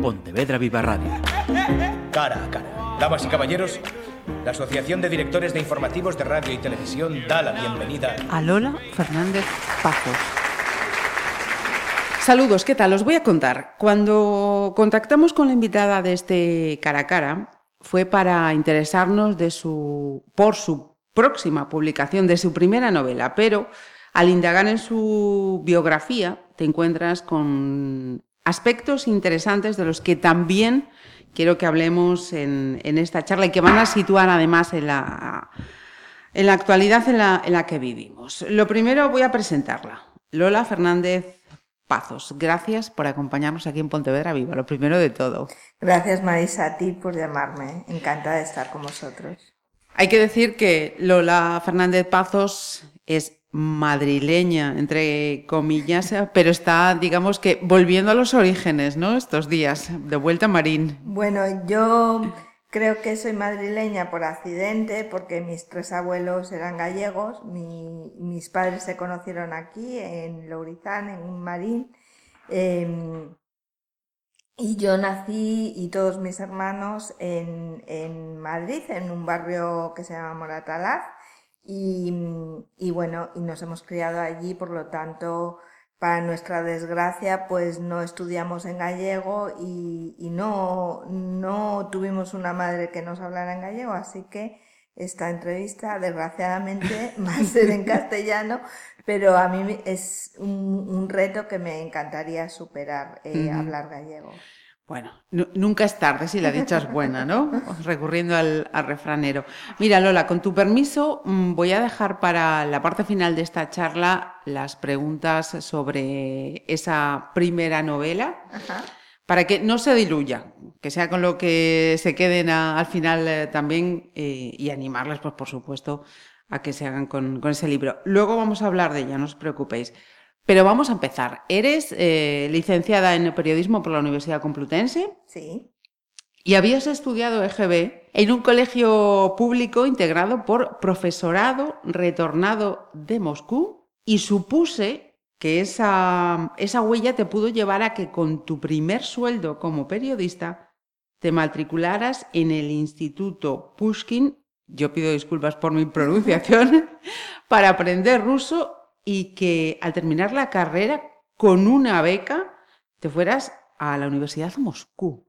Pontevedra Viva Radio. Cara a cara. Damas y caballeros, la Asociación de Directores de Informativos de Radio y Televisión da la bienvenida a Lola Fernández Pazos. Saludos, ¿qué tal? Os voy a contar. Cuando contactamos con la invitada de este cara a cara, fue para interesarnos de su, por su próxima publicación, de su primera novela, pero al indagar en su biografía te encuentras con aspectos interesantes de los que también quiero que hablemos en, esta charla y que van a situar además en la, en la actualidad en la, en la que vivimos. Lo primero voy a presentarla. Lola Fernández Pazos, gracias por acompañarnos aquí en Pontevedra Viva, lo primero de todo. Gracias Marisa a ti por llamarme, encantada de estar con vosotros. Hay que decir que Lola Fernández Pazos es madrileña, entre comillas, pero está, digamos que, volviendo a los orígenes, ¿no? Estos días, de vuelta a Marín. Bueno, yo creo que soy madrileña por accidente, porque mis tres abuelos eran gallegos, mis padres se conocieron aquí, en Lourizán, en Marín, em, y yo nací y todos mis hermanos en, en Madrid, en un barrio que se llama Moratalaz, y, bueno, y nos hemos criado allí, por lo tanto, para nuestra desgracia, pues no estudiamos en gallego y, no, no tuvimos una madre que nos hablara en gallego, así que esta entrevista, desgraciadamente, va a ser en castellano, pero a mí es un, reto que me encantaría superar, eh, hablar gallego. Bueno, nunca es tarde si la dicha es buena, ¿no? Recurriendo al, refranero. Mira, Lola, con tu permiso, mm, voy a dejar para la parte final de esta charla las preguntas sobre esa primera novela, para que no se diluya, que sea con lo que se queden al final eh, también eh, y animarles, pues por supuesto, a que se hagan con, con ese libro. Luego vamos a hablar de ella, no os preocupéis. Pero vamos a empezar. Eres eh, licenciada en periodismo por la Universidad Complutense. Sí. Y habías estudiado EGB en un colegio público integrado por profesorado retornado de Moscú y supuse que esa, esa huella te pudo llevar a que con tu primer sueldo como periodista te matricularas en el Instituto Pushkin, yo pido disculpas por mi pronunciación, para aprender ruso y que al terminar la carrera con una beca te fueras a la Universidad de Moscú.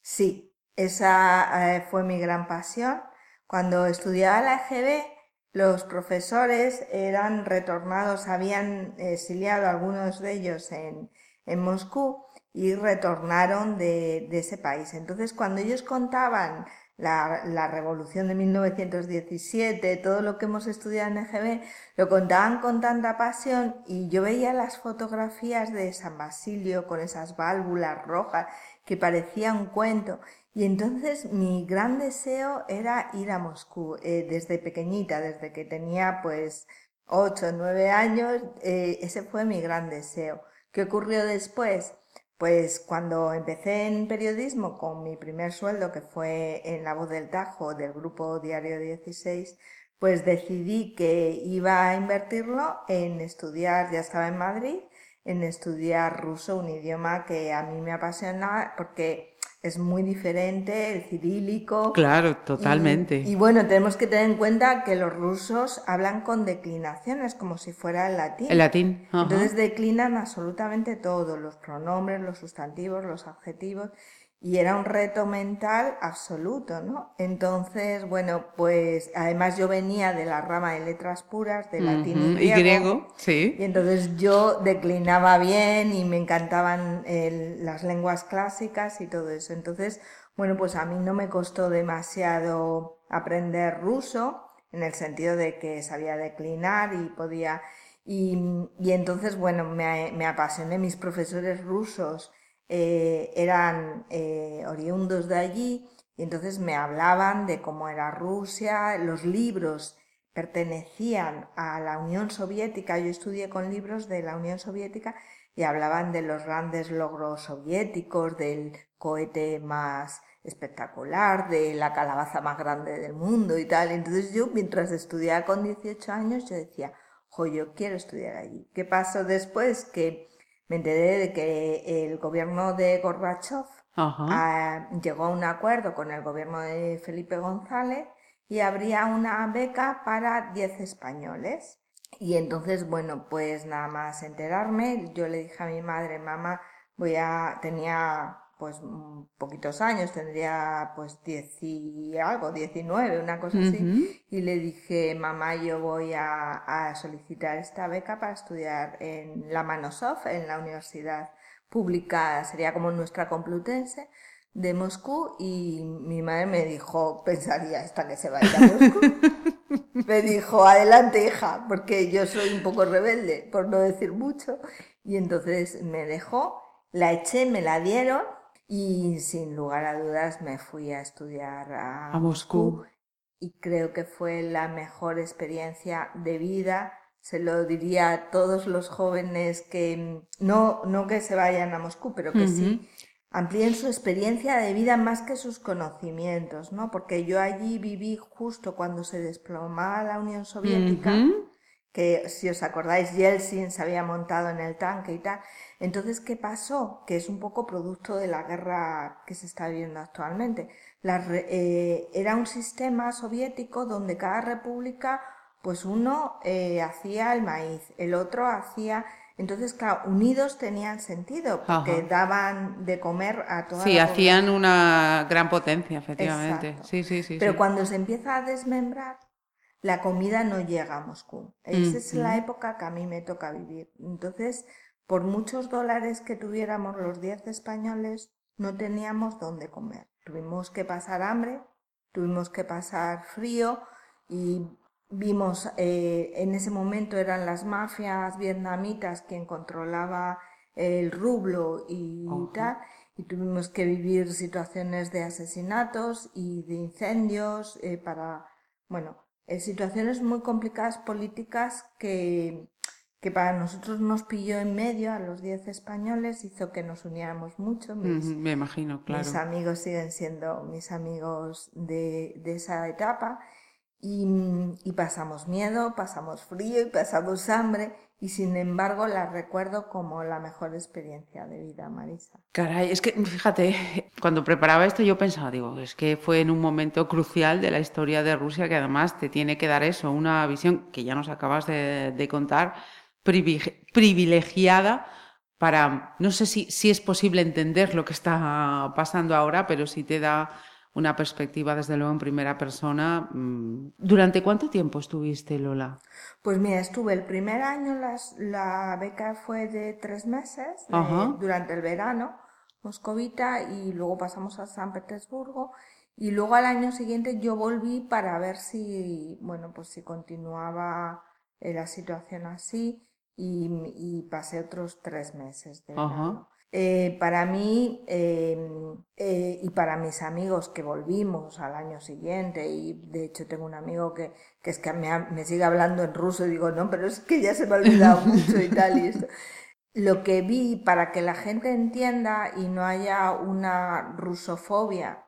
Sí, esa eh, fue mi gran pasión. Cuando estudiaba la EGB, los profesores eran retornados, habían exiliado algunos de ellos en, en Moscú y retornaron de, de, ese país. Entonces, cuando ellos contaban la, revolución de 1917, todo lo que hemos estudiado en EGB, lo contaban con tanta pasión y yo veía las fotografías de San Basilio con esas válvulas rojas que parecía un cuento. Y entonces mi gran deseo era ir a Moscú, eh, desde pequeñita, desde que tenía pues 8 o 9 años, eh, ese fue mi gran deseo. ¿Qué ocurrió después? Pues cuando empecé en periodismo con mi primer sueldo, que fue en La Voz del Tajo del grupo Diario 16, pues decidí que iba a invertirlo en estudiar, ya estaba en Madrid, en estudiar ruso, un idioma que a mí me apasiona porque es muy diferente, el cirílico. Claro, totalmente. Y, bueno, tenemos que tener en cuenta que los rusos hablan con declinaciones, como si fuera el latín. El latín. Entonces declinan absolutamente todo, los pronombres, los sustantivos, los adjetivos y era un reto mental absoluto, ¿no? Entonces, bueno, pues además yo venía de la rama de letras puras, de latín y griego, sí. Y entonces yo declinaba bien y me encantaban las lenguas clásicas y todo eso. Entonces, bueno, pues a mí no me costó demasiado aprender ruso, en el sentido de que sabía declinar y podía... Y, y entonces, bueno, me, me apasioné mis profesores rusos eh, eran eh, oriundos de allí y entonces me hablaban de cómo era Rusia, los libros pertenecían a la Unión Soviética, yo estudié con libros de la Unión Soviética y hablaban de los grandes logros soviéticos, del cohete más espectacular, de la calabaza más grande del mundo y tal. Entonces yo, mientras estudiaba con 18 años, yo decía, jo, yo quiero estudiar allí. ¿Qué pasó después? Que me enteré de que el gobierno de Gorbachev ah, llegó a un acuerdo con el gobierno de Felipe González y habría una beca para 10 españoles. Y entonces, bueno, pues nada más enterarme, yo le dije a mi madre, mamá, voy a, tenía pues poquitos años, tendría pues 10 y algo, 19, una cosa así, y le dije, mamá, yo voy a, solicitar esta beca para estudiar en la Manosov, en la universidad pública, sería como nuestra Complutense, de Moscú, y mi madre me dijo, pensaría hasta que se vaya a Moscú, me dijo, adelante hija, porque yo soy un poco rebelde, por no decir mucho, y entonces me dejó, la eché, me la dieron, y sin lugar a dudas me fui a estudiar a, Moscú. y creo que fue la mejor experiencia de vida. Se lo diría a todos los jóvenes que no, no que se vayan a Moscú, pero que sí amplíen su experiencia de vida más que sus conocimientos, ¿no? Porque yo allí viví justo cuando se desplomaba la Unión Soviética que si os acordáis, Yeltsin se había montado en el tanque y tal. Entonces, ¿qué pasó? Que es un poco producto de la guerra que se está viviendo actualmente. Eh, era un sistema soviético donde cada república, pues uno eh, hacía el maíz, el otro hacía... Entonces, claro, unidos tenían sentido, porque daban de comer a toda Sí, hacían una gran potencia, efectivamente. Sí, sí, sí. Pero cuando se empieza a desmembrar, la comida no llega a Moscú. Esa es la época que a mí me toca vivir. Entonces, por muchos dólares que tuviéramos los 10 españoles, no teníamos dónde comer. Tuvimos que pasar hambre, tuvimos que pasar frío y vimos, eh, en ese momento eran las mafias vietnamitas quien controlaba el rublo y tal, y tuvimos que vivir situaciones de asesinatos y de incendios eh, para, bueno, eh, situaciones muy complicadas políticas que, que para nosotros nos pilló en medio a los 10 españoles, hizo que nos uniéramos mucho. me imagino, claro. Mis amigos siguen siendo mis amigos de, de esa etapa y, y, pasamos miedo, pasamos frío y pasamos hambre y sin embargo la recuerdo como la mejor experiencia de vida, Marisa. Caray, es que fíjate, cuando preparaba esto yo pensaba, digo, es que fue en un momento crucial de la historia de Rusia que además te tiene que dar eso, una visión que ya nos acabas de, contar, privilegiada para, no sé si, si es posible entender lo que está pasando ahora, pero sí te da una perspectiva, desde luego, en primera persona. Mm, ¿Durante cuánto tiempo estuviste, Lola? Pues mira, estuve el primer año, la beca fue de tres meses, durante el verano, moscovita, y luego pasamos a San Petersburgo. Y luego al año siguiente yo volví para ver si, bueno, pues si continuaba eh, la situación así y, pasé otros tres meses de verano. Eh, para mí em, eh, y para mis amigos que volvimos al año siguiente, y de hecho tengo un amigo que, que es que me, sigue hablando en ruso y digo, no, pero es que ya se me ha olvidado mucho y tal y esto. Lo que vi para que la gente entienda y no haya una rusofobia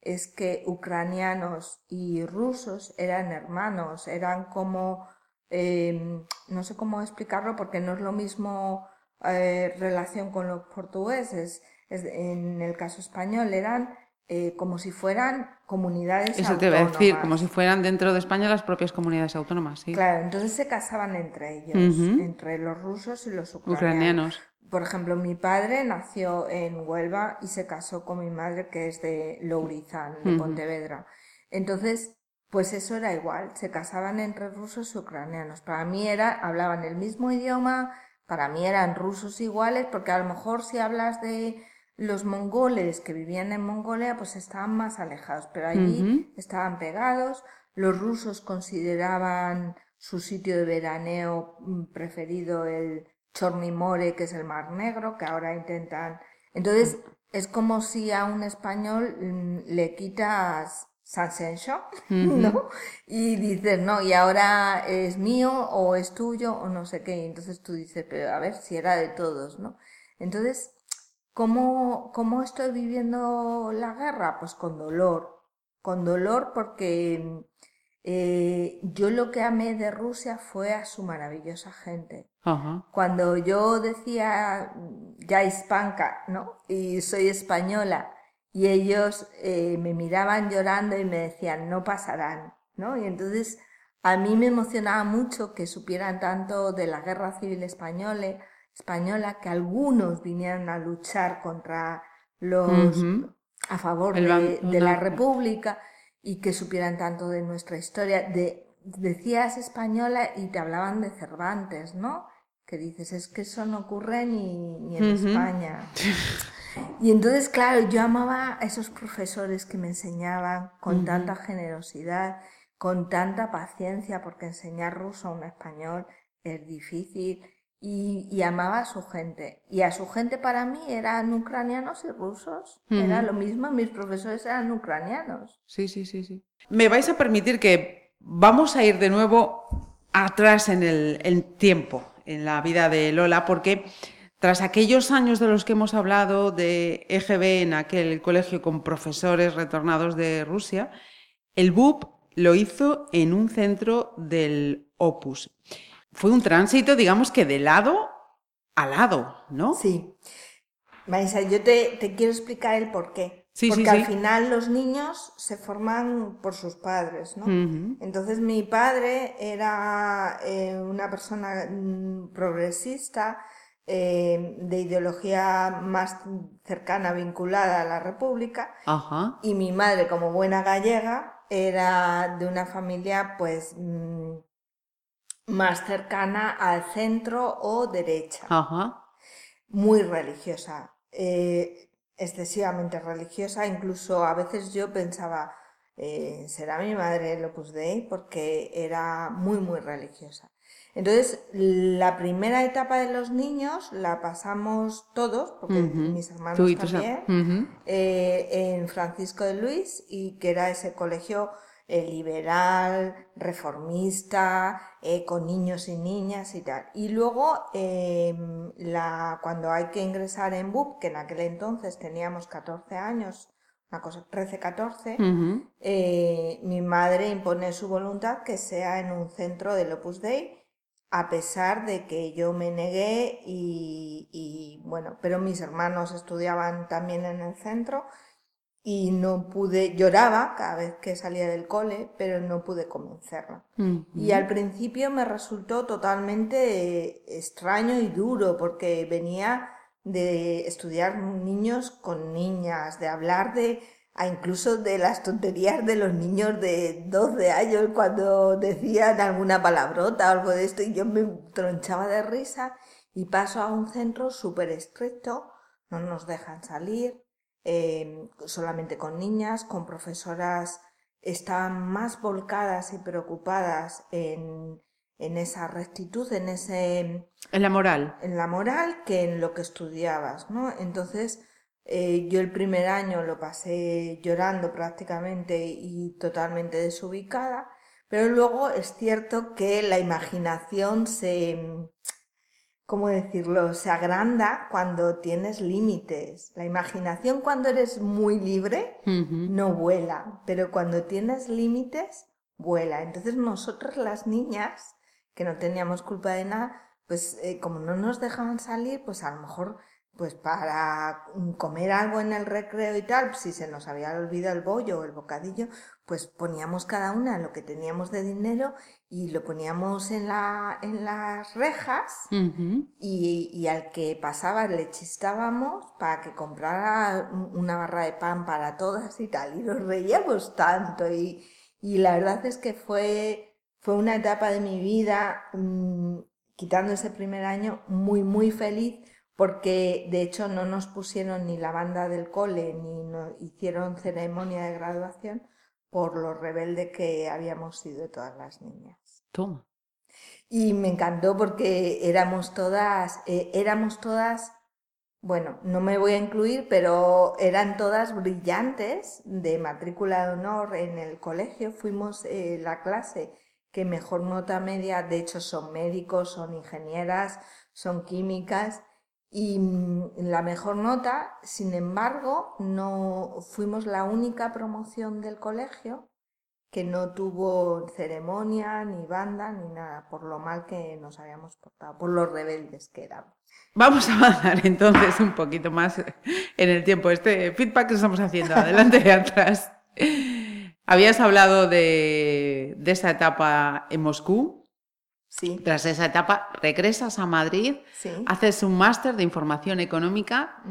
es que ucranianos y rusos eran hermanos, eran como, em, no sé cómo explicarlo porque no es lo mismo eh, relación con los portugueses. en el caso español eran eh, como si fueran comunidades Eso te iba a decir, como si fueran dentro de España las propias comunidades autónomas, sí. Claro, entonces se casaban entre ellos, entre los rusos y los ucranianos. Por ejemplo, mi padre nació en Huelva y se casó con mi madre que es de Lourizán, de Pontevedra. Entonces, pues eso era igual, se casaban entre rusos y ucranianos. Para mí era, hablaban el mismo idioma, para mí eran rusos iguales, porque a lo mejor si hablas de los mongoles que vivían en Mongolia, pues estaban más alejados, pero allí estaban pegados. Los rusos consideraban su sitio de veraneo mm, preferido el Chornimore, que es el Mar Negro, que ahora intentan. Entonces, es como si a un español mm, le quitas Sansenso, ¿no? Y dices, no, y ahora es mío o es tuyo o no sé qué. Y entonces tú dices, pero a ver si era de todos, ¿no? Entonces, ¿cómo, ¿cómo estoy viviendo la guerra? Pues con dolor. Con dolor porque eh, yo lo que amé de Rusia fue a su maravillosa gente. Cuando yo decía ya hispanca, ¿no? Y soy española, y ellos eh, me miraban llorando y me decían, no pasarán, ¿no? Y entonces a mí me emocionaba mucho que supieran tanto de la guerra civil española, española que algunos vinieran a luchar contra los a favor de, la República y que supieran tanto de nuestra historia. De, decías española y te hablaban de Cervantes, ¿no? Que dices, es que eso no ocurre ni, en España. Y entonces, claro, yo amaba a esos profesores que me enseñaban con tanta generosidad con tanta paciencia, porque enseñar ruso a un español es difícil, y, amaba a su gente. Y a su gente para mí eran ucranianos y rusos. Era lo mismo, mis profesores eran ucranianos. Sí, sí, sí, sí. Me vais a permitir que vamos a ir de nuevo atrás en el tiempo, en la vida de Lola, porque tras aquellos años de los que hemos hablado de EGB en aquel colegio con profesores retornados de Rusia, el BUP lo hizo en un centro del Opus. Fue un tránsito, digamos que de lado a lado, ¿no? Sí. Maisa, yo te, quiero explicar el por qué. Sí, Porque al final los niños se forman por sus padres, ¿no? Entonces mi padre era eh, una persona mm, progresista, eh, de ideología más cercana, vinculada a la República, y mi madre, como buena gallega, era de una familia pues mm, más cercana al centro o derecha. Muy religiosa, eh, excesivamente religiosa, incluso a veces yo pensaba, eh, será mi madre el Opus Dei porque era muy, muy religiosa. Entonces, la primera etapa de los niños la pasamos todos, porque mis hermanos también, eh, en Francisco de Luis, y que era ese colegio eh, liberal, reformista, eh, con niños y niñas y tal. Y luego, em, la, cuando hay que ingresar en BUP, que en aquel entonces teníamos 14 años, una cosa, 13, 14, mi madre impone su voluntad que sea en un centro del Opus Dei, a pesar de que yo me negué y, bueno, pero mis hermanos estudiaban también en el centro y no pude, lloraba cada vez que salía del cole, pero no pude convencerla. Y al principio me resultó totalmente extraño y duro porque venía de estudiar niños con niñas, de hablar de a incluso de las tonterías de los niños de 12 años cuando decían alguna palabrota o algo de esto y yo me tronchaba de risa y paso a un centro súper estricto, no nos dejan salir, em, solamente con niñas, con profesoras estaban más volcadas y preocupadas en, en esa rectitud, en ese... En la moral. En la moral que en lo que estudiabas, ¿no? Entonces eh, yo el primer año lo pasé llorando prácticamente y totalmente desubicada, pero luego es cierto que la imaginación se, ¿cómo decirlo?, se agranda cuando tienes límites. La imaginación cuando eres muy libre no vuela, pero cuando tienes límites, vuela. Entonces nosotros las niñas, que no teníamos culpa de nada, pues eh, como no nos dejaban salir, pues a lo mejor pues para comer algo en el recreo y tal, si se nos había olvidado el bollo o el bocadillo, pues poníamos cada una lo que teníamos de dinero y lo poníamos en, la, en las rejas y, y, al que pasaba le chistábamos para que comprara una barra de pan para todas y tal. Y nos reíamos tanto y, y la verdad es que fue, fue una etapa de mi vida, mm, quitando ese primer año, muy, muy feliz porque de hecho no nos pusieron ni la banda del cole ni no hicieron ceremonia de graduación por lo rebelde que habíamos sido todas las niñas. Toma. Y me encantó porque éramos todas, eh, éramos todas, bueno, no me voy a incluir, pero eran todas brillantes de matrícula de honor en el colegio. Fuimos eh, la clase que mejor nota media, de hecho son médicos, son ingenieras, son químicas y mm, la mejor nota, sin embargo, no fuimos la única promoción del colegio que no tuvo ceremonia, ni banda, ni nada, por lo mal que nos habíamos portado, por los rebeldes que éramos. Vamos a avanzar entonces un poquito más en el tiempo. Este feedback que estamos haciendo, adelante y atrás. Habías hablado de, esa etapa en Moscú. Sí. Tras esa etapa, regresas a Madrid, haces un máster de información económica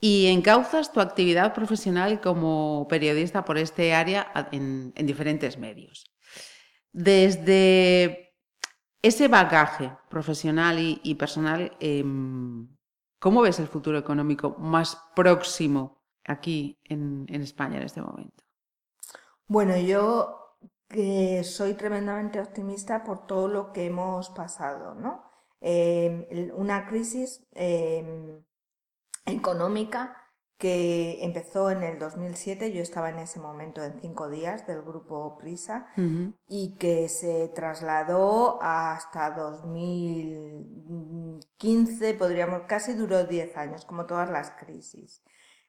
y encauzas tu actividad profesional como periodista por este área en, diferentes medios. Desde ese bagaje profesional y, personal, em, ¿cómo ves el futuro económico más próximo aquí en España en este momento? Bueno, yo que soy tremendamente optimista por todo lo que hemos pasado, ¿no? Em, una crisis em, económica que empezó en el 2007, yo estaba en ese momento en cinco días del grupo Prisa y que se trasladó hasta 2015, podríamos, casi duró 10 años, como todas las crisis.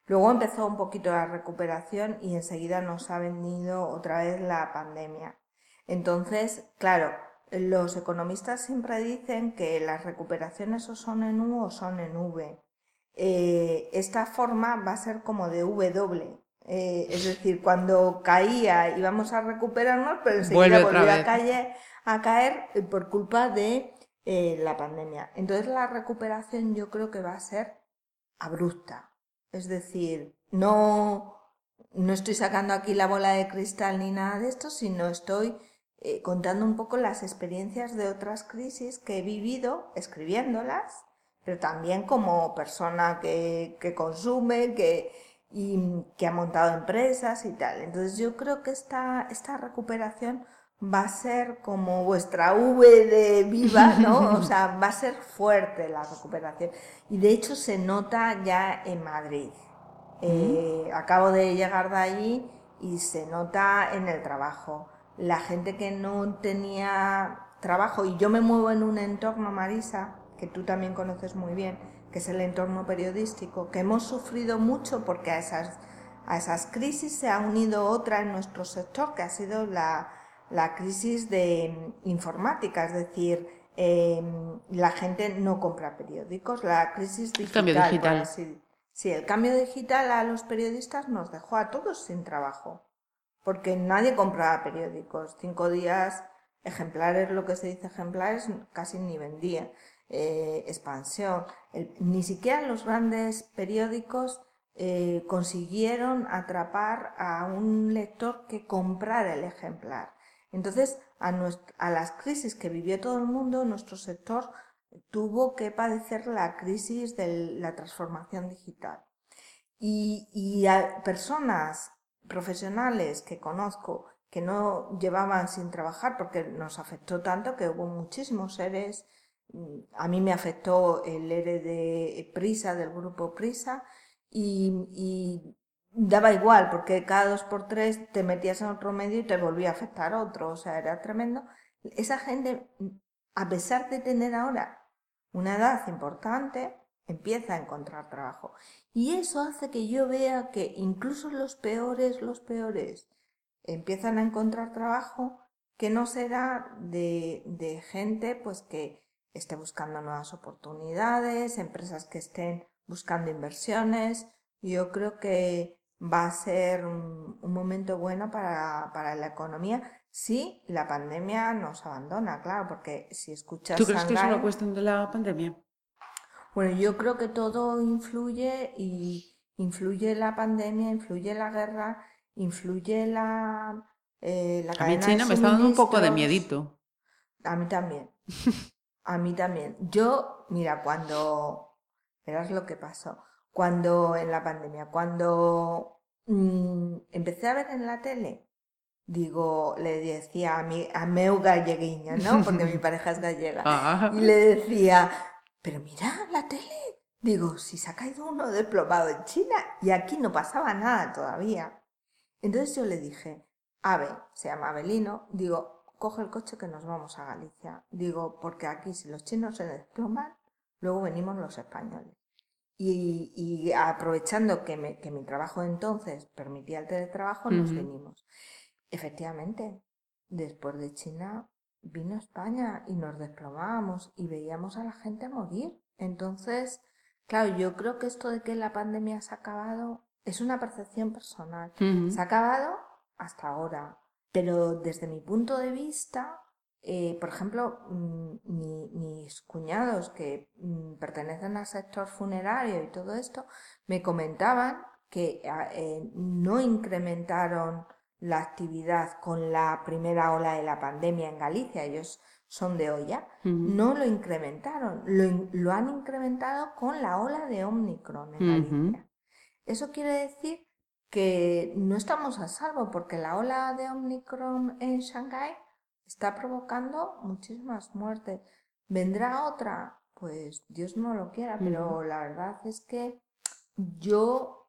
Luego empezó un poquito la recuperación y enseguida nos ha venido otra vez la pandemia. Entonces, claro, los economistas siempre dicen que las recuperaciones o son en U o son en V. Eh, esta forma va a ser como de W. Eh, es decir, cuando caía íbamos a recuperarnos, pero enseguida volvió a caer, a caer por culpa de eh, la pandemia. Entonces la recuperación yo creo que va a ser abrupta. Es decir, no, no estoy sacando aquí la bola de cristal ni nada de esto, sino estoy eh, contando un poco las experiencias de otras crisis que he vivido escribiéndolas, pero también como persona que, consume, que, y que ha montado empresas y tal. Entonces yo creo que esta, esta recuperación va a ser como vuestra V de viva, ¿no? O sea, va a ser fuerte la recuperación. Y de hecho se nota ya en Madrid. Eh, acabo de llegar de allí y se nota en el trabajo. La gente que no tenía trabajo, y yo me muevo en un entorno, Marisa, que tú también conoces muy bien, que es el entorno periodístico, que hemos sufrido mucho porque a esas, a esas crisis se ha unido otra en nuestro sector, que ha sido la, la crisis de informática, es decir, em, la gente no compra periódicos, la crisis digital. Cambio digital. sí, el cambio digital a los periodistas nos dejó a todos sin trabajo, porque nadie compraba periódicos. Cinco días, ejemplares, lo que se dice ejemplares, casi ni vendía. Eh, expansión. ni siquiera los grandes periódicos eh, consiguieron atrapar a un lector que comprara el ejemplar. Entonces, a, las crisis que vivió todo el mundo, nuestro sector tuvo que padecer la crisis de la transformación digital. Y, a personas profesionales que conozco que no llevaban sin trabajar porque nos afectó tanto que hubo muchísimos seres. Mm, a mí me afectó el ERE de Prisa, del grupo Prisa, y daba igual, porque cada dos por tres te metías en otro medio y te volvía a afectar otro, o sea, era tremendo. Esa gente, a pesar de tener ahora una edad importante, empieza a encontrar trabajo. Y eso hace que yo vea que incluso los peores, los peores, empiezan a encontrar trabajo que no será de, de gente pues que esté buscando nuevas oportunidades, empresas que estén buscando inversiones. Yo creo que va a ser un, momento bueno para, la economía si la pandemia nos abandona, claro, porque si escuchas... ¿Tú crees que es una cuestión de la pandemia? Bueno, yo creo que todo influye y influye la pandemia, influye la guerra, influye la, eh, la cadena A mí China me está dando un poco de miedito. A mí también. A mí también. Yo, mira, cuando... Verás lo que pasó cuando en la pandemia, cuando mm, empecé a ver en la tele, digo, le decía a mi a meu galleguiña, ¿no? Porque mi pareja es gallega. Ah. Y le decía, pero mira la tele. Digo, si se ha caído uno desplomado en China y aquí no pasaba nada todavía. Entonces yo le dije, Ave, se llama Abelino, digo, coge el coche que nos vamos a Galicia. Digo, porque aquí si los chinos se desploman, luego venimos los españoles. Y, aprovechando que, mi trabajo entonces permitía el teletrabajo, nos vinimos. efectivamente, después de China vino España y nos desplomábamos y veíamos a la gente morir. Entonces, claro, yo creo que esto de que la pandemia se ha acabado es una percepción personal. Se ha acabado hasta ahora. Pero desde mi punto de vista, eh, por ejemplo, mm, mis cuñados que mm, pertenecen al sector funerario y todo esto, me comentaban que ah, eh, no incrementaron la actividad con la primera ola de la pandemia en Galicia, ellos son de olla, no lo incrementaron, lo, han incrementado con la ola de Omicron en Galicia. Eso quiere decir que no estamos a salvo porque la ola de Omicron en Shanghái está provocando muchísimas muertes. ¿Vendrá otra? Pues Dios no lo quiera, pero la verdad es que yo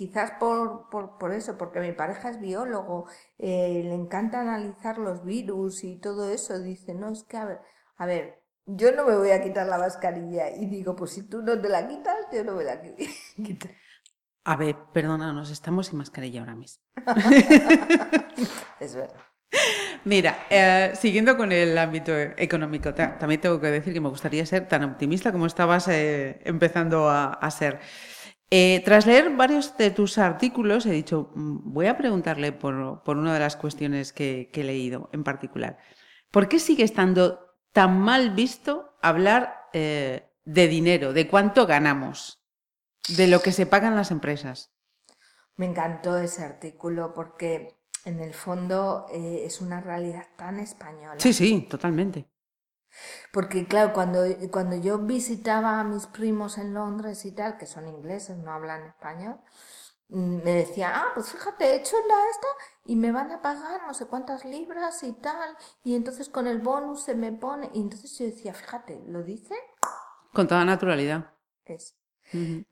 Quizás por, por, eso, porque mi pareja es biólogo, eh, le encanta analizar los virus y todo eso. Dice, no, es que a ver, a ver, yo no me voy a quitar la mascarilla. Y digo, pues si tú no te la quitas, yo no me la quito. A ver, perdónanos, estamos sin mascarilla ahora mismo. es verdad. Mira, eh, siguiendo con el ámbito económico, también tengo que decir que me gustaría ser tan optimista como estabas eh, empezando a ser. Eh, tras leer varios de tus artículos, he dicho, mm, voy a preguntarle por, una de las cuestiones que, he leído en particular. ¿Por qué sigue estando tan mal visto hablar de dinero, de cuánto ganamos, de lo que se pagan las empresas? Me encantó ese artículo porque en el fondo eh, es una realidad tan española. Sí, sí, totalmente. Porque claro, cuando, cuando yo visitaba a mis primos en Londres y tal, que son ingleses, no hablan español, mm, me decían, ah, pues fíjate, he hecho la esta y me van a pagar no sé cuántas libras y tal, y entonces con el bonus se me pone, y entonces yo decía, fíjate, ¿lo dice? Con toda naturalidad. Es.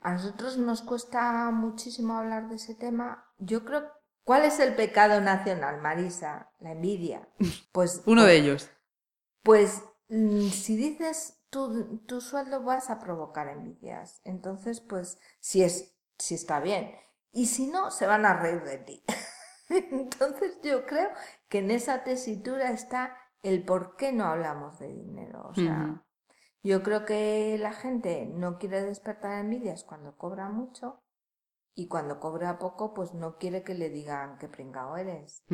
A nosotros nos cuesta muchísimo hablar de ese tema. Yo creo, ¿cuál es el pecado nacional, Marisa? La envidia. Pues... Uno de pues ellos. Pues Mm, si dices tu, tu sueldo vas a provocar envidias. Entonces, pues, si es, si está bien. Y si no, se van a reír de ti. Entonces, yo creo que en esa tesitura está el por qué no hablamos de dinero. O sea, yo creo que la gente no quiere despertar envidias cuando cobra mucho y cuando cobra poco, pues no quiere que le digan que pringao eres.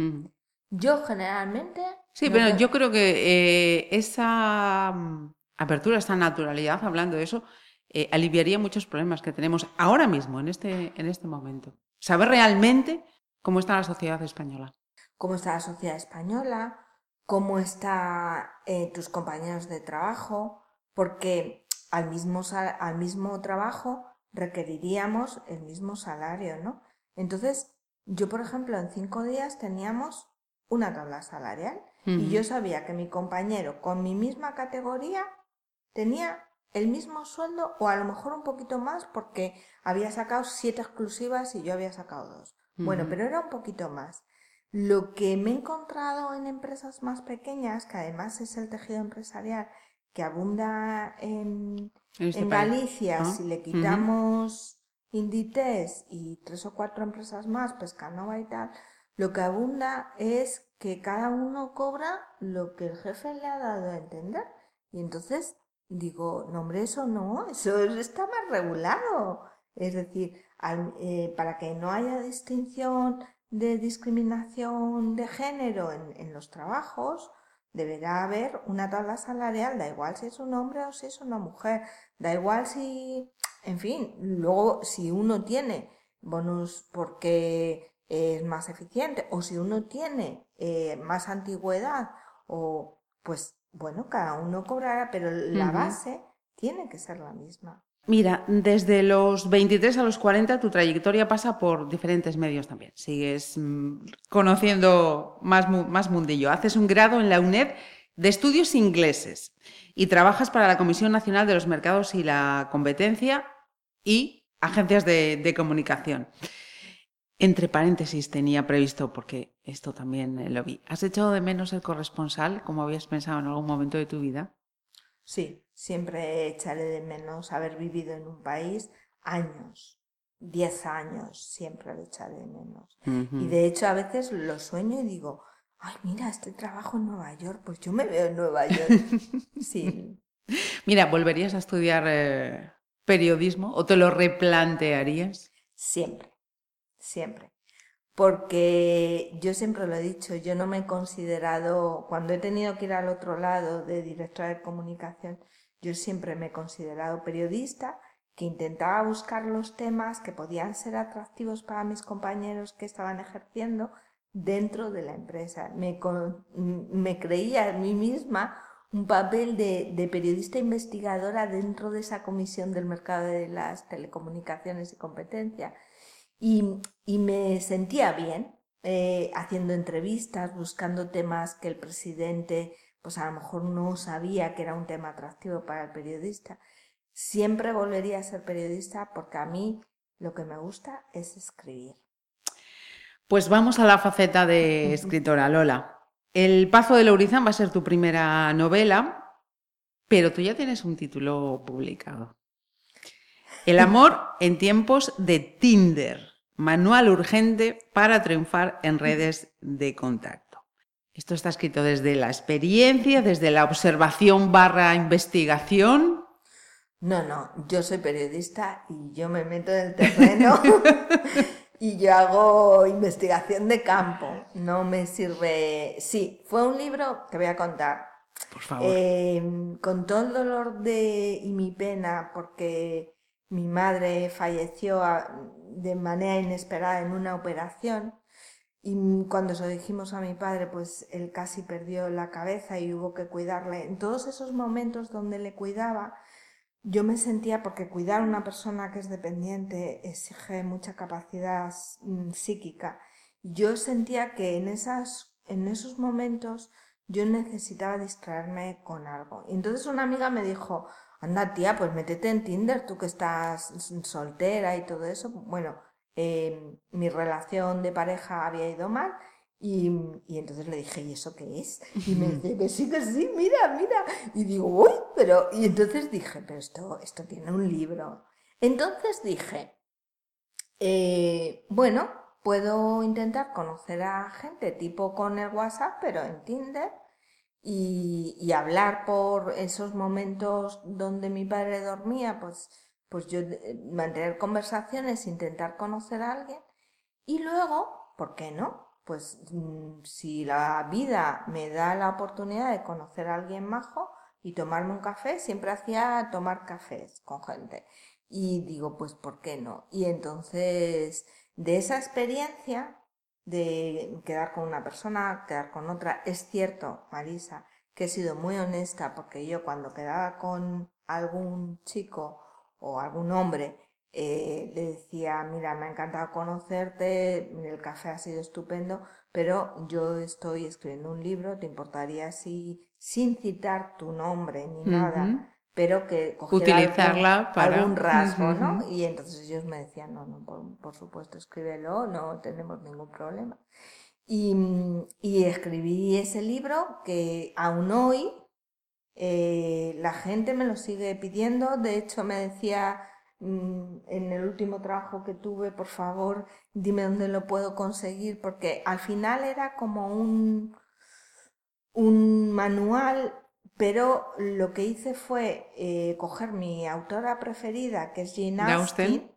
Yo generalmente... Sí, pero yo creo que eh, esa mm, apertura, esa naturalidad, hablando de eso, eh, aliviaría muchos problemas que tenemos ahora mismo, en este, en este momento. Saber realmente cómo está la sociedad española. Cómo está la sociedad española, cómo están eh, tus compañeros de trabajo, porque al mismo, al mismo trabajo requeriríamos el mismo salario, ¿no? Entonces, yo, por ejemplo, en cinco días teníamos una tabla salarial y yo sabía que mi compañero con mi misma categoría tenía el mismo sueldo o a lo mejor un poquito más porque había sacado siete exclusivas y yo había sacado dos. Bueno, pero era un poquito más. Lo que me he encontrado en empresas más pequeñas, que además es el tejido empresarial que abunda en, este Galicia, si le quitamos Inditex y tres o cuatro empresas más, Pescanova y tal, lo que abunda es que cada uno cobra lo que el jefe le ha dado a entender. Y entonces digo, no hombre, eso no, eso está más regulado. Es decir, eh, para que no haya distinción de discriminación de género en, en los trabajos, deberá haber una tabla salarial, da igual si es un hombre o si es una mujer, da igual si, en fin, luego si uno tiene bonus porque es más eficiente o si uno tiene eh, más antigüedad o pues bueno, cada uno cobrará, pero la base tiene que ser la misma. Mira, desde los 23 a los 40 tu trayectoria pasa por diferentes medios también. Sigues mm, conociendo más, más mundillo. Haces un grado en la UNED de estudios ingleses y trabajas para la Comisión Nacional de los Mercados y la Competencia y agencias de comunicación. Entre paréntesis tenía previsto, porque esto también eh, lo vi. ¿Has echado de menos el corresponsal, como habías pensado en algún momento de tu vida? Sí, siempre echaré de menos haber vivido en un país años, 10 años, siempre lo echaré de menos. Y de hecho a veces lo sueño y digo, ay, mira, este trabajo en Nueva York, pues yo me veo en Nueva York. sí. Mira, ¿volverías a estudiar eh, periodismo o te lo replantearías? Siempre, siempre. Porque yo siempre lo he dicho, yo no me he considerado, cuando he tenido que ir al otro lado de directora de comunicación, yo siempre me he considerado periodista que intentaba buscar los temas que podían ser atractivos para mis compañeros que estaban ejerciendo dentro de la empresa. Me, me creía a mí misma un papel de, periodista investigadora dentro de esa comisión del mercado de las telecomunicaciones y competencia. Y, me sentía bien eh, haciendo entrevistas, buscando temas que el presidente pues a lo mejor no sabía que era un tema atractivo para el periodista. Siempre volvería a ser periodista porque a mí lo que me gusta es escribir. Pues vamos a la faceta de escritora, Lola. El Pazo de Lourizán va a ser tu primera novela, pero tú ya tienes un título publicado. El amor en tiempos de Tinder, manual urgente para triunfar en redes de contacto. Esto está escrito desde la experiencia, desde la observación barra investigación. No, no, yo soy periodista y yo me meto en el terreno y yo hago investigación de campo. No me sirve. Sí, fue un libro que voy a contar. Por favor. Em, con todo el dolor de, y mi pena, porque mi madre falleció de manera inesperada en una operación. Y cuando se lo dijimos a mi padre, pues él casi perdió la cabeza y hubo que cuidarle. En todos esos momentos donde le cuidaba, yo me sentía, porque cuidar a una persona que es dependiente exige mucha capacidad mm, psíquica, yo sentía que en, esas, en esos momentos yo necesitaba distraerme con algo. Y entonces una amiga me dijo, anda tía, pues métete en Tinder, tú que estás soltera y todo eso. Bueno, em, mi relación de pareja había ido mal y, entonces le dije, ¿y eso qué es? Y me dice, que sí, que sí, mira, mira. Y digo, uy, pero... Y entonces dije, pero esto, esto tiene un libro. Entonces dije, eh, bueno, puedo intentar conocer a gente tipo con el WhatsApp, pero en Tinder, y, y hablar por esos momentos donde mi padre dormía, pues, pues yo eh, mantener conversaciones, intentar conocer a alguien, y luego, ¿por qué no? pues mm, si la vida me da la oportunidad de conocer a alguien majo y tomarme un café, siempre hacía tomar cafés con gente. Y digo, pues ¿por qué no? Y entonces, de esa experiencia de quedar con una persona, quedar con otra, es cierto, Marisa, que he sido muy honesta porque yo cuando quedaba con algún chico o algún hombre, eh, le decía, mira, me ha encantado conocerte, el café ha sido estupendo, pero yo estoy escribiendo un libro, ¿te importaría si, sin citar tu nombre ni nada, pero que utilizarla algún, para algún rasgo, ¿no? Y entonces ellos me decían, no, no, por, supuesto, escríbelo, no tenemos ningún problema. Y, y escribí ese libro que aún hoy eh, la gente me lo sigue pidiendo, de hecho me decía Mm, en el último trabajo que tuve, por favor, dime dónde lo puedo conseguir, porque al final era como un, un manual, pero lo que hice fue eh, coger mi autora preferida, que es Jane Austen,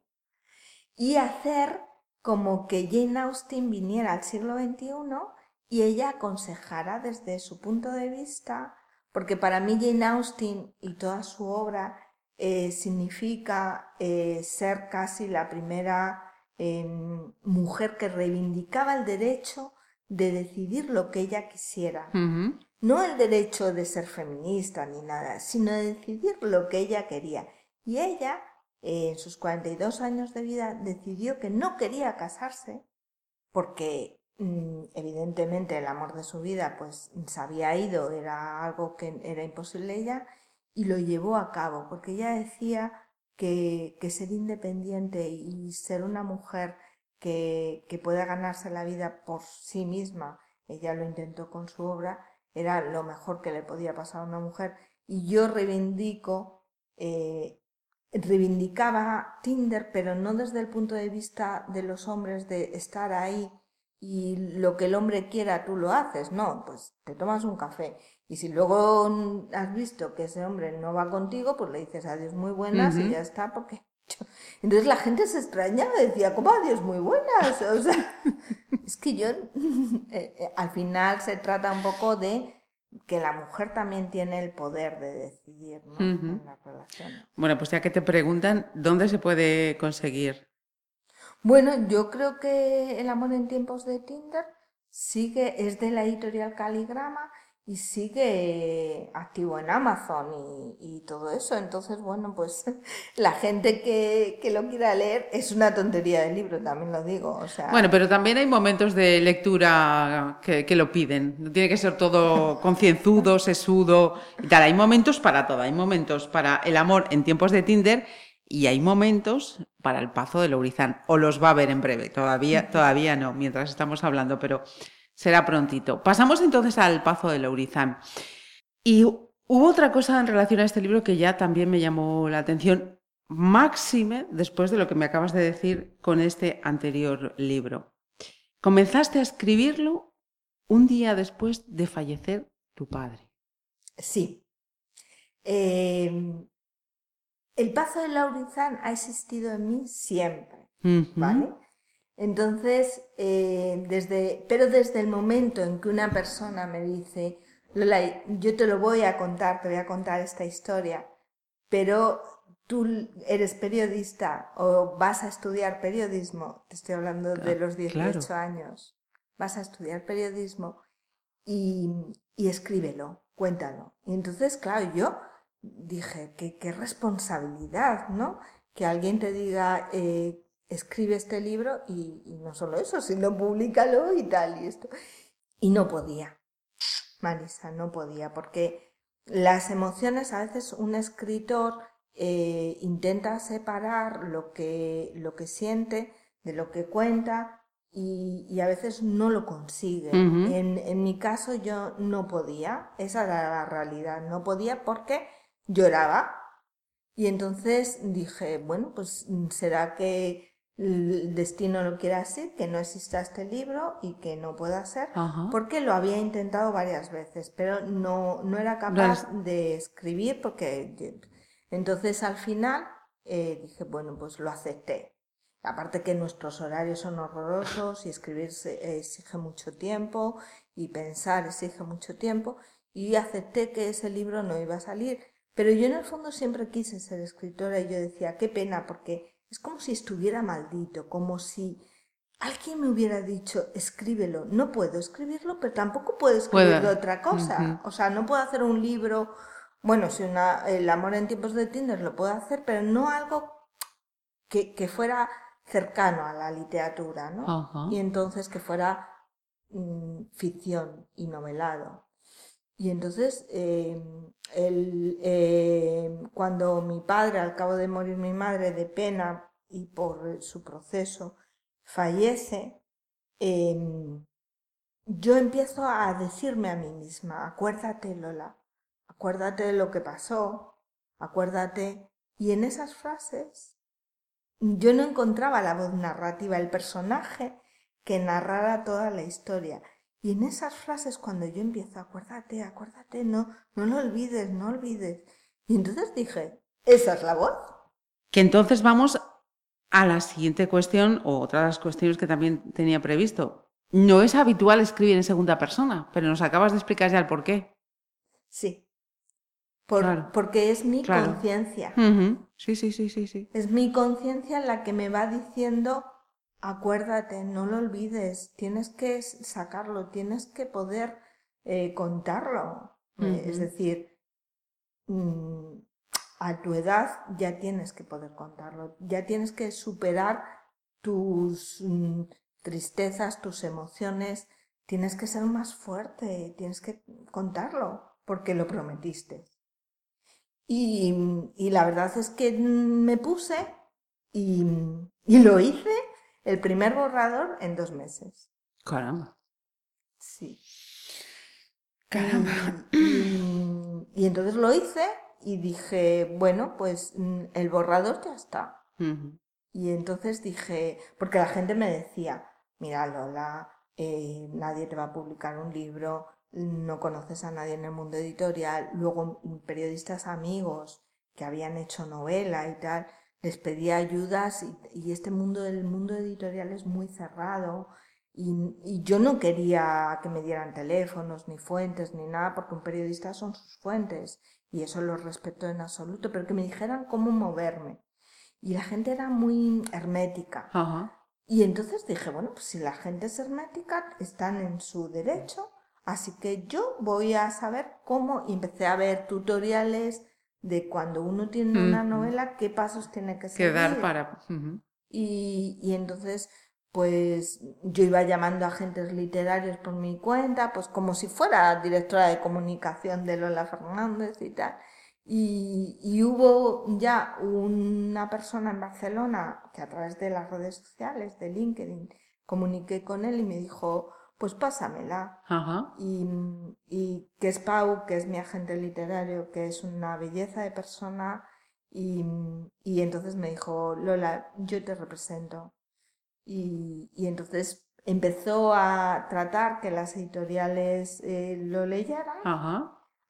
y hacer como que Jane Austen viniera al siglo XXI y ella aconsejara desde su punto de vista, porque para mí Jane Austen y toda su obra eh, significa eh, ser casi la primera em, mujer que reivindicaba el derecho de decidir lo que ella quisiera. No el derecho de ser feminista ni nada, sino de decidir lo que ella quería. Y ella, en sus 42 años de vida, decidió que no quería casarse porque evidentemente el amor de su vida pues se había ido, era algo que era imposible ella y lo llevó a cabo, porque ella decía que, ser independiente y ser una mujer que, que pueda ganarse la vida por sí misma, ella lo intentó con su obra, era lo mejor que le podía pasar a una mujer. Y yo reivindico eh, reivindicaba Tinder, pero no desde el punto de vista de los hombres de estar ahí y lo que el hombre quiera tú lo haces, no, pues te tomas un café y si luego has visto que ese hombre no va contigo, pues le dices adiós muy buenas y ya está, porque entonces la gente se extrañaba, decía, ¿cómo adiós muy buenas? O sea, es que yo, eh, eh, al final se trata un poco de que la mujer también tiene el poder de decidir ¿no? en la relación. Bueno, pues ya que te preguntan, ¿dónde se puede conseguir? Bueno, yo creo que El amor en tiempos de Tinder sigue, es de la editorial Caligrama y sigue activo en Amazon y, todo eso. Entonces, bueno, pues la gente que, lo quiera leer es una tontería del libro, también lo digo. O sea... Bueno, pero también hay momentos de lectura que, que lo piden. No tiene que ser todo concienzudo, sesudo y tal. Hay momentos para todo. Hay momentos para el amor en tiempos de Tinder y hay momentos para el pazo de Lourizán. O los va a ver en breve. Todavía, todavía no, mientras estamos hablando, pero será prontito. Pasamos entonces al Pazo de Lourizán. Y hubo otra cosa en relación a este libro que ya también me llamó la atención, máxime después de lo que me acabas de decir con este anterior libro. Comenzaste a escribirlo un día después de fallecer tu padre. Sí. Em, el Pazo de Laurizán ha existido en mí siempre, ¿vale? Entonces, eh, desde, pero desde el momento en que una persona me dice, Lola, yo te lo voy a contar, te voy a contar esta historia, pero tú eres periodista o vas a estudiar periodismo, te estoy hablando de los 18 años, vas a estudiar periodismo y, y, escríbelo, cuéntalo. Y entonces, claro, yo dije, qué, qué responsabilidad, ¿no? Que alguien te diga, eh, escribe este libro y, no solo eso, sino públicalo y tal y esto. Y no podía, Marisa, no podía, porque las emociones, a veces un escritor eh, intenta separar lo que, lo que siente de lo que cuenta y, a veces no lo consigue. en, en mi caso yo no podía, esa era la realidad, no podía porque lloraba. Y entonces dije, bueno, pues será que el destino lo quiere así, que no exista este libro y que no pueda ser, porque lo había intentado varias veces, pero no, no era capaz de escribir porque entonces al final eh, dije, bueno, pues lo acepté. Aparte que nuestros horarios son horrorosos y escribir exige mucho tiempo y pensar exige mucho tiempo y acepté que ese libro no iba a salir. Pero yo en el fondo siempre quise ser escritora y yo decía, qué pena, porque es como si estuviera maldito, como si alguien me hubiera dicho, escríbelo. No puedo escribirlo, pero tampoco puedo escribir otra cosa. O sea, no puedo hacer un libro, bueno, si una, el amor en tiempos de Tinder lo puedo hacer, pero no algo que, fuera cercano a la literatura, ¿no? Y entonces que fuera mm, ficción y novelado. Y entonces, em, em, cuando mi padre, al cabo de morir mi madre de pena y por su proceso, fallece, em, yo empiezo a decirme a mí misma, acuérdate Lola, acuérdate de lo que pasó, acuérdate. Y en esas frases yo no encontraba la voz narrativa, el personaje que narrara toda la historia. Y en esas frases cuando yo empiezo, acuérdate, acuérdate, no, no lo olvides, no olvides. Y entonces dije, esa es la voz. Que entonces vamos a la siguiente cuestión, o otra de las cuestiones que también tenía previsto. No es habitual escribir en segunda persona, pero nos acabas de explicar ya el por qué. Sí. Porque es mi conciencia. Sí, sí, sí, sí, sí. Es mi conciencia la que me va diciendo acuérdate, no lo olvides, tienes que sacarlo, tienes que poder eh, contarlo. Eh, es decir, mm, a tu edad ya tienes que poder contarlo, ya tienes que superar tus mm, tristezas, tus emociones, tienes que ser más fuerte, tienes que contarlo, porque lo prometiste. Y, y la verdad es que me puse y, y lo hice el primer borrador en dos meses. Caramba. Sí. Caramba. Y, entonces lo hice y dije, bueno, pues mm, el borrador ya está. Y entonces dije, porque la gente me decía, mira Lola, eh, nadie te va a publicar un libro, no conoces a nadie en el mundo editorial, luego mm, periodistas amigos que habían hecho novela y tal, les pedía ayudas y, este mundo del mundo editorial es muy cerrado y, yo no quería que me dieran teléfonos ni fuentes ni nada porque un periodista son sus fuentes y eso lo respeto en absoluto, pero que me dijeran cómo moverme. Y la gente era muy hermética. Y entonces dije, bueno, pues si la gente es hermética, están en su derecho, así que yo voy a saber cómo, y empecé a ver tutoriales de cuando uno tiene una novela, qué pasos tiene que seguir. dar para... y, y entonces, pues yo iba llamando a agentes literarios por mi cuenta, pues como si fuera directora de comunicación de Lola Fernández y tal. Y, y, hubo ya una persona en Barcelona que a través de las redes sociales, de LinkedIn, comuniqué con él y me dijo, pues pásamela. Y, y que es Pau, que es mi agente literario, que es una belleza de persona, y, y entonces me dijo, Lola, yo te represento. Y, y entonces empezó a tratar que las editoriales eh, lo leyeran,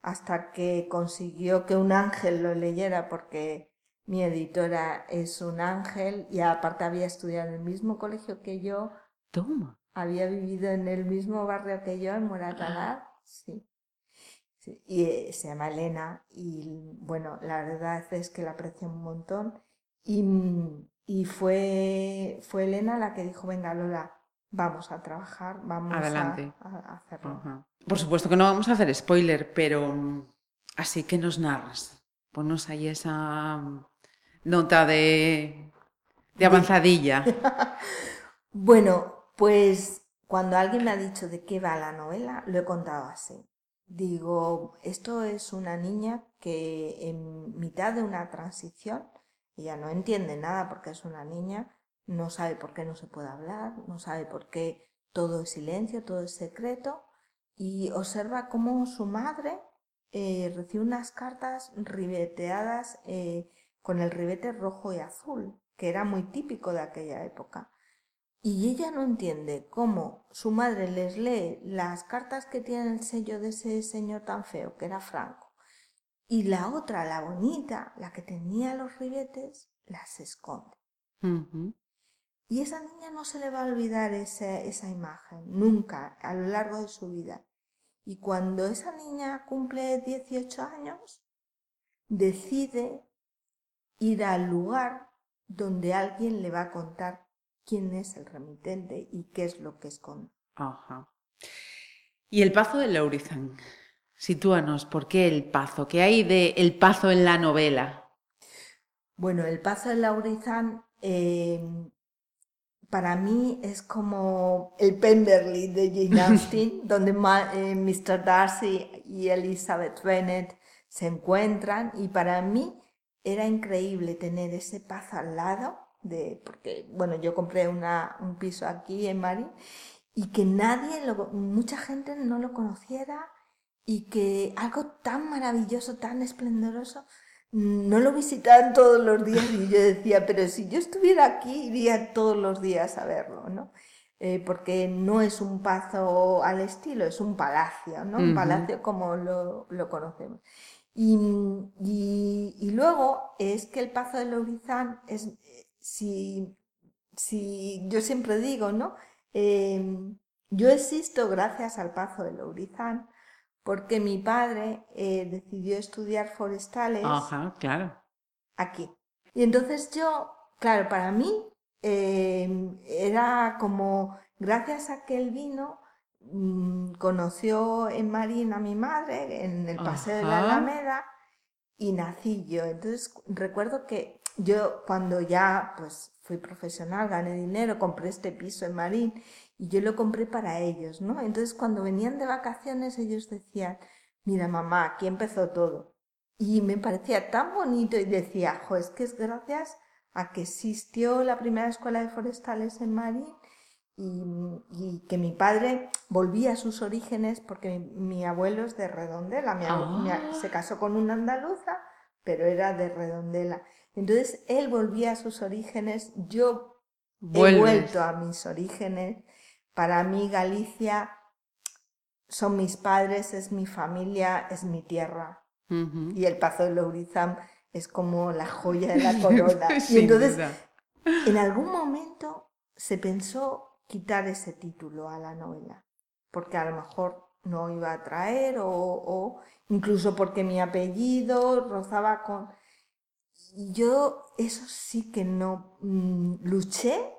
hasta que consiguió que un ángel lo leyera, porque mi editora es un ángel y aparte había estudiado en el mismo colegio que yo. Toma había vivido en el mismo barrio que yo, en Moratalá, sí. Y eh, se llama Elena y bueno, la verdad es que la aprecio un montón. Y, y fue, fue Elena la que dijo, venga Lola, vamos a trabajar, vamos Adelante. A, hacerlo. Por supuesto que no vamos a hacer spoiler, pero así que nos narras. Ponnos ahí esa nota de, de avanzadilla. bueno, pues cuando alguien me ha dicho de qué va la novela, lo he contado así. Digo, esto es una niña que en mitad de una transición, ella no entiende nada porque es una niña, no sabe por qué no se puede hablar, no sabe por qué todo es silencio, todo es secreto, y observa cómo su madre eh, recibe unas cartas ribeteadas eh, con el ribete rojo y azul, que era muy típico de aquella época. Y ella no entiende cómo su madre les lee las cartas que tienen el sello de ese señor tan feo, que era Franco, y la otra, la bonita, la que tenía los ribetes, las esconde. Y esa niña no se le va a olvidar esa, esa imagen, nunca, a lo largo de su vida. Y cuando esa niña cumple 18 años, decide ir al lugar donde alguien le va a contar quién es el remitente y qué es lo que esconde. Ajá. Y el Pazo de Laurizán. Sitúanos, ¿por qué el Pazo? ¿Qué hay de el Pazo en la novela? Bueno, el Pazo de Laurizán eh, para mí es como el Pemberley de Jane Austen, donde eh, Mr. Darcy y Elizabeth Bennet se encuentran y para mí era increíble tener ese paz al lado de, porque, bueno, yo compré una, un piso aquí en Marín y que nadie, mucha gente no lo conociera y que algo tan maravilloso, tan esplendoroso, no lo visitaban todos los días y yo decía, pero si yo estuviera aquí iría todos los días a verlo, ¿no? Eh, porque no es un pazo al estilo, es un palacio, ¿no? Un palacio como lo, lo conocemos. Y, y, y, luego es que el Pazo de Lourizán es, si, si yo siempre digo, ¿no? Em, yo existo gracias al Pazo de Lourizán, porque mi padre eh, decidió estudiar forestales. claro. Aquí. Y entonces yo, claro, para mí em, era como, gracias a que él vino, mm, conoció en Marín a mi madre en el Paseo de la Alameda y nací yo. Entonces recuerdo que yo cuando ya pues fui profesional, gané dinero, compré este piso en Marín y yo lo compré para ellos, ¿no? Entonces cuando venían de vacaciones ellos decían, mira mamá, aquí empezó todo. Y me parecía tan bonito y decía, jo, es que es gracias a que existió la primera escuela de forestales en Marín y, que mi padre volvía a sus orígenes porque mi, abuelo es de Redondela, mi, se casó con una andaluza pero era de Redondela. Entonces él volvía a sus orígenes, yo he vuelto a mis orígenes. Para mí Galicia son mis padres, es mi familia, es mi tierra. Y el Pazo de Lourizán es como la joya de la corona. y entonces, en algún momento se pensó quitar ese título a la novela, porque a lo mejor no iba a traer o, incluso porque mi apellido rozaba con... Yo eso sí que no mm, luché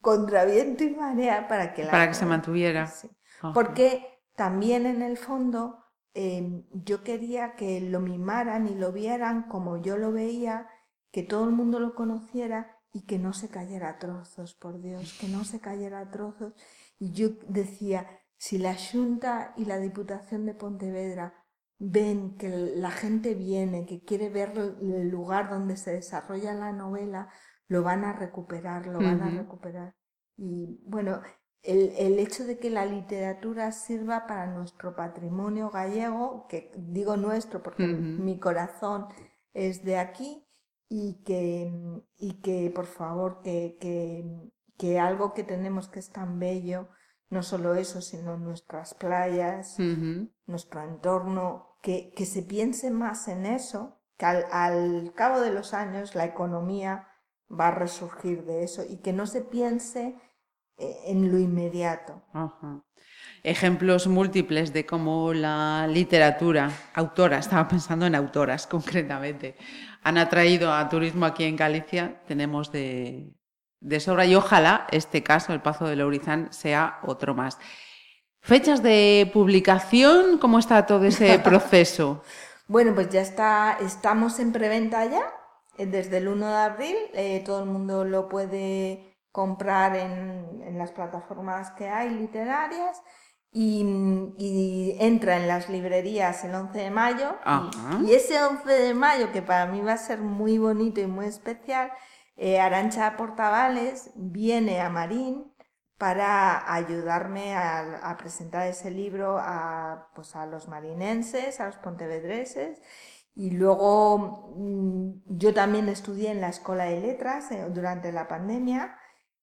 contra viento y marea para que la... Para que se mantuviera. Porque también en el fondo em, yo quería que lo mimaran y lo vieran como yo lo veía, que todo el mundo lo conociera y que no se cayera a trozos, por Dios, que no se cayera a trozos. Y yo decía, si la Junta y la Diputación de Pontevedra ven que la gente viene, que quiere ver el lugar donde se desarrolla la novela, lo van a recuperar, lo van a recuperar. Y bueno, el, hecho de que la literatura sirva para nuestro patrimonio gallego, que digo nuestro porque mi corazón es de aquí, y que, y que por favor, que, que, que algo que tenemos que es tan bello, no solo eso, sino nuestras playas, nuestro entorno, que, que, se piense más en eso, que al, cabo de los años la economía va a resurgir de eso y que no se piense eh, en lo inmediato. Ejemplos múltiples de cómo la literatura, autora, estaba pensando en autoras concretamente, han atraído a turismo aquí en Galicia, tenemos de, de sobra y ojalá este caso, el Pazo de Lourizán, sea otro más. Fechas de publicación, ¿cómo está todo ese proceso? bueno, pues ya está, estamos en preventa ya, eh, desde el 1 de abril, eh, todo el mundo lo puede comprar en, las plataformas que hay literarias. Y, entra en las librerías el 11 de mayo. Y, y, ese 11 de mayo, que para mí va a ser muy bonito y muy especial, eh, Arancha Portavales viene a Marín para ayudarme a, presentar ese libro a, pues a los marinenses, a los pontevedreses. Y luego mm, yo también estudié en la Escuela de Letras eh, durante la pandemia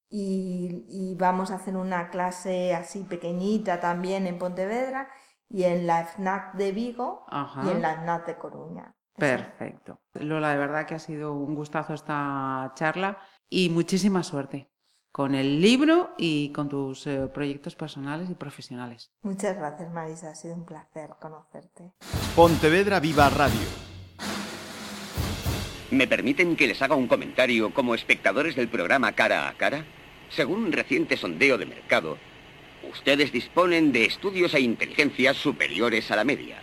y, vamos a hacer una clase así pequeñita también en Pontevedra y en la FNAC de Vigo y en la FNAC de Coruña. Perfecto. Lola, de verdad que ha sido un gustazo esta charla y muchísima suerte con el libro y con tus eh, proyectos personales y profesionales. Muchas gracias, Marisa. Ha sido un placer conocerte. Pontevedra Viva Radio. ¿Me permiten que les haga un comentario como espectadores del programa Cara a Cara? Según un reciente sondeo de mercado, ustedes disponen de estudios e inteligencias superiores a la media.